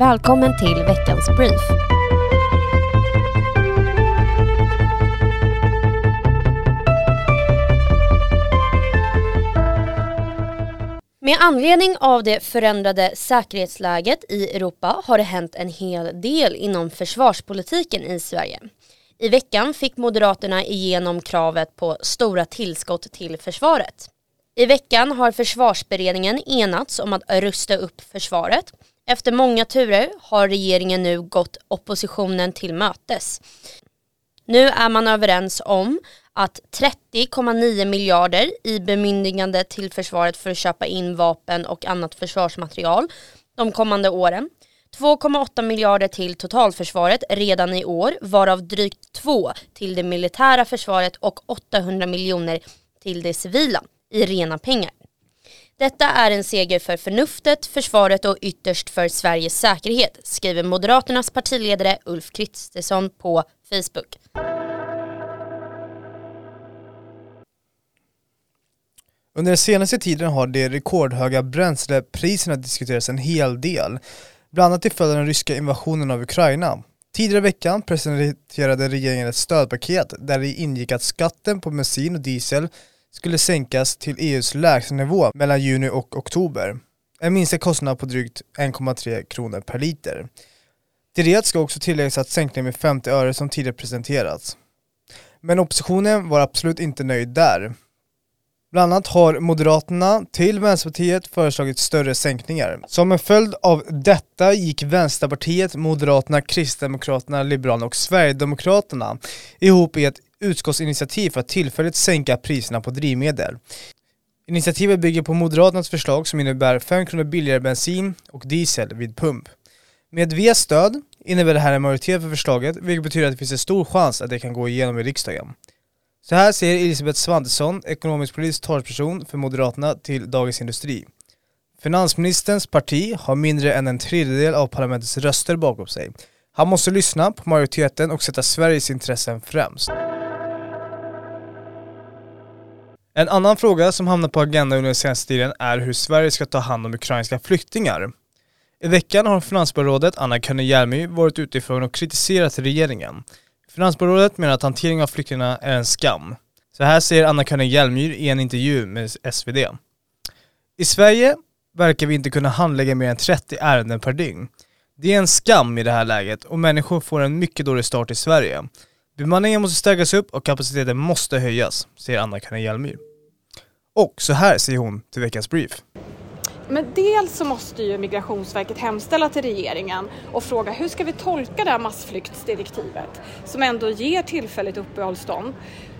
Välkommen till veckans brief. Med anledning av det förändrade säkerhetsläget i Europa har det hänt en hel del inom försvarspolitiken i Sverige. I veckan fick Moderaterna igenom kravet på stora tillskott till försvaret. I veckan har försvarsberedningen enats om att rusta upp försvaret. Efter många turer har regeringen nu gått oppositionen till mötes. Nu är man överens om att 30,9 miljarder i bemyndigande till försvaret för att köpa in vapen och annat försvarsmaterial de kommande åren. 2,8 miljarder till totalförsvaret redan i år varav drygt 2 till det militära försvaret och 800 miljoner till det civila i rena pengar. Detta är en seger för förnuftet, försvaret och ytterst för Sveriges säkerhet, skriver Moderaternas partiledare Ulf Kristersson på Facebook. Under den senaste tiden har de rekordhöga bränslepriserna diskuterats en hel del, bland annat till följd av den ryska invasionen av Ukraina. Tidigare i veckan presenterade regeringen ett stödpaket där det ingick att skatten på bensin och diesel skulle sänkas till EUs lägsta nivå mellan juni och oktober. En minskad kostnad på drygt 1,3 kronor per liter. Till det ska också tilläggas att sänkningen med 50 öre som tidigare presenterats. Men oppositionen var absolut inte nöjd där. Bland annat har Moderaterna till Vänsterpartiet föreslagit större sänkningar. Som en följd av detta gick Vänsterpartiet, Moderaterna, Kristdemokraterna, Liberalerna och Sverigedemokraterna ihop i ett utskottsinitiativ för att tillfälligt sänka priserna på drivmedel. Initiativet bygger på Moderaternas förslag som innebär 5 kronor billigare bensin och diesel vid pump. Med Vs stöd innebär det här en majoritet för förslaget, vilket betyder att det finns en stor chans att det kan gå igenom i riksdagen. Så här säger Elisabeth Svantesson, ekonomisk politisk talesperson för Moderaterna till Dagens Industri. Finansministerns parti har mindre än en tredjedel av parlamentets röster bakom sig. Han måste lyssna på majoriteten och sätta Sveriges intressen främst. En annan fråga som hamnat på agendan under den senaste tiden är hur Sverige ska ta hand om ukrainska flyktingar. I veckan har finansborgarrådet Anna Könne Hjelmy varit utifrån och kritiserat regeringen. Finansborgarrådet menar att hanteringen av flyktingarna är en skam. Så här säger Anna Könne Hjelmyr i en intervju med SvD. I Sverige verkar vi inte kunna handlägga mer än 30 ärenden per dygn. Det är en skam i det här läget och människor får en mycket dålig start i Sverige. Bemanningen måste stärkas upp och kapaciteten måste höjas, säger Anna Könne Hjelmyr. Och så här säger hon till veckans brief. Men dels så måste ju Migrationsverket hemställa till regeringen och fråga hur ska vi tolka det här massflyktsdirektivet som ändå ger tillfälligt uppehållstånd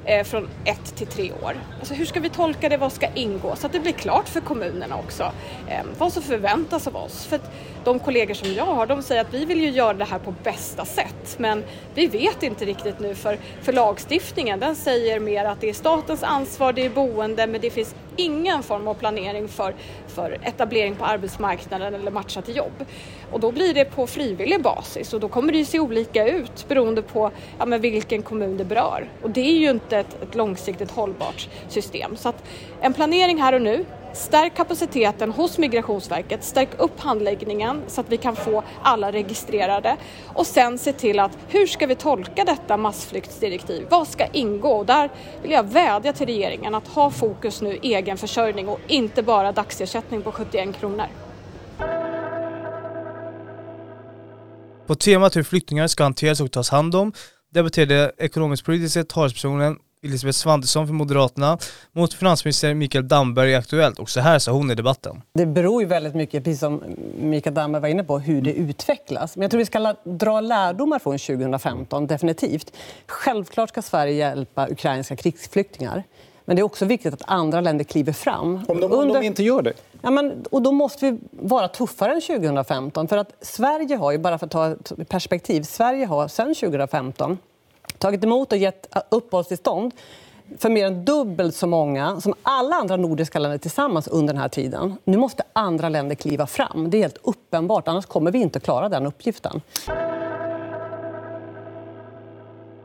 Eh, från ett till tre år. Alltså hur ska vi tolka det, vad ska ingå? Så att det blir klart för kommunerna också eh, vad som förväntas av oss. För att de kollegor som jag har, de säger att vi vill ju göra det här på bästa sätt. Men vi vet inte riktigt nu för, för lagstiftningen, den säger mer att det är statens ansvar, det är boende, men det finns ingen form av planering för, för etablering på arbetsmarknaden eller matcha till jobb. Och då blir det på frivillig basis och då kommer det ju se olika ut beroende på ja, men vilken kommun det berör. Och det är ju inte ett, ett långsiktigt hållbart system. Så att en planering här och nu, Stärk kapaciteten hos Migrationsverket, stärk upp handläggningen så att vi kan få alla registrerade och sen se till att hur ska vi tolka detta massflyktsdirektiv? Vad ska ingå? Och där vill jag vädja till regeringen att ha fokus nu egen försörjning och inte bara dagsersättning på 71 kronor. På temat hur flyktingar ska hanteras och tas hand om debatterade ekonomisk-politiska talespersonen Elisabeth Svantesson för Moderaterna mot finansminister Mikael Damberg i Aktuellt och så här sa hon i debatten. Det beror ju väldigt mycket, precis som Mikael Damberg var inne på, hur det utvecklas. Men jag tror vi ska dra lärdomar från 2015, definitivt. Självklart ska Sverige hjälpa ukrainska krigsflyktingar. Men det är också viktigt att andra länder kliver fram. Om de, Under... om de inte gör det? Ja, men, och då måste vi vara tuffare än 2015. För att Sverige har, ju, bara för att ta ett perspektiv, Sverige har sedan 2015 tagit emot och gett uppehållstillstånd för mer än dubbelt så många som alla andra nordiska länder tillsammans under den här tiden. Nu måste andra länder kliva fram. Det är helt uppenbart, annars kommer vi inte klara den uppgiften.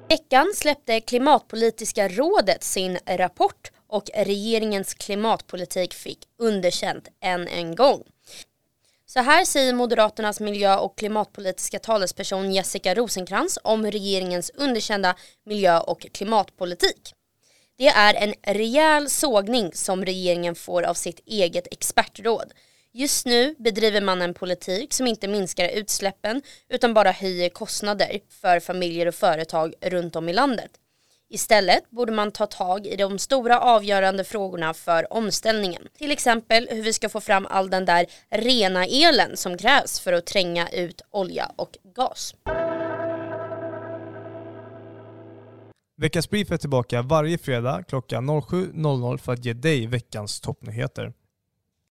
Veckan släppte Klimatpolitiska rådet sin rapport och regeringens klimatpolitik fick underkänt än en gång. Så här säger Moderaternas miljö och klimatpolitiska talesperson Jessica Rosenkrantz om regeringens underkända miljö och klimatpolitik. Det är en rejäl sågning som regeringen får av sitt eget expertråd. Just nu bedriver man en politik som inte minskar utsläppen utan bara höjer kostnader för familjer och företag runt om i landet. Istället borde man ta tag i de stora avgörande frågorna för omställningen. Till exempel hur vi ska få fram all den där rena elen som krävs för att tränga ut olja och gas. Veckans Brief är tillbaka varje fredag klockan 07.00 för att ge dig veckans toppnyheter.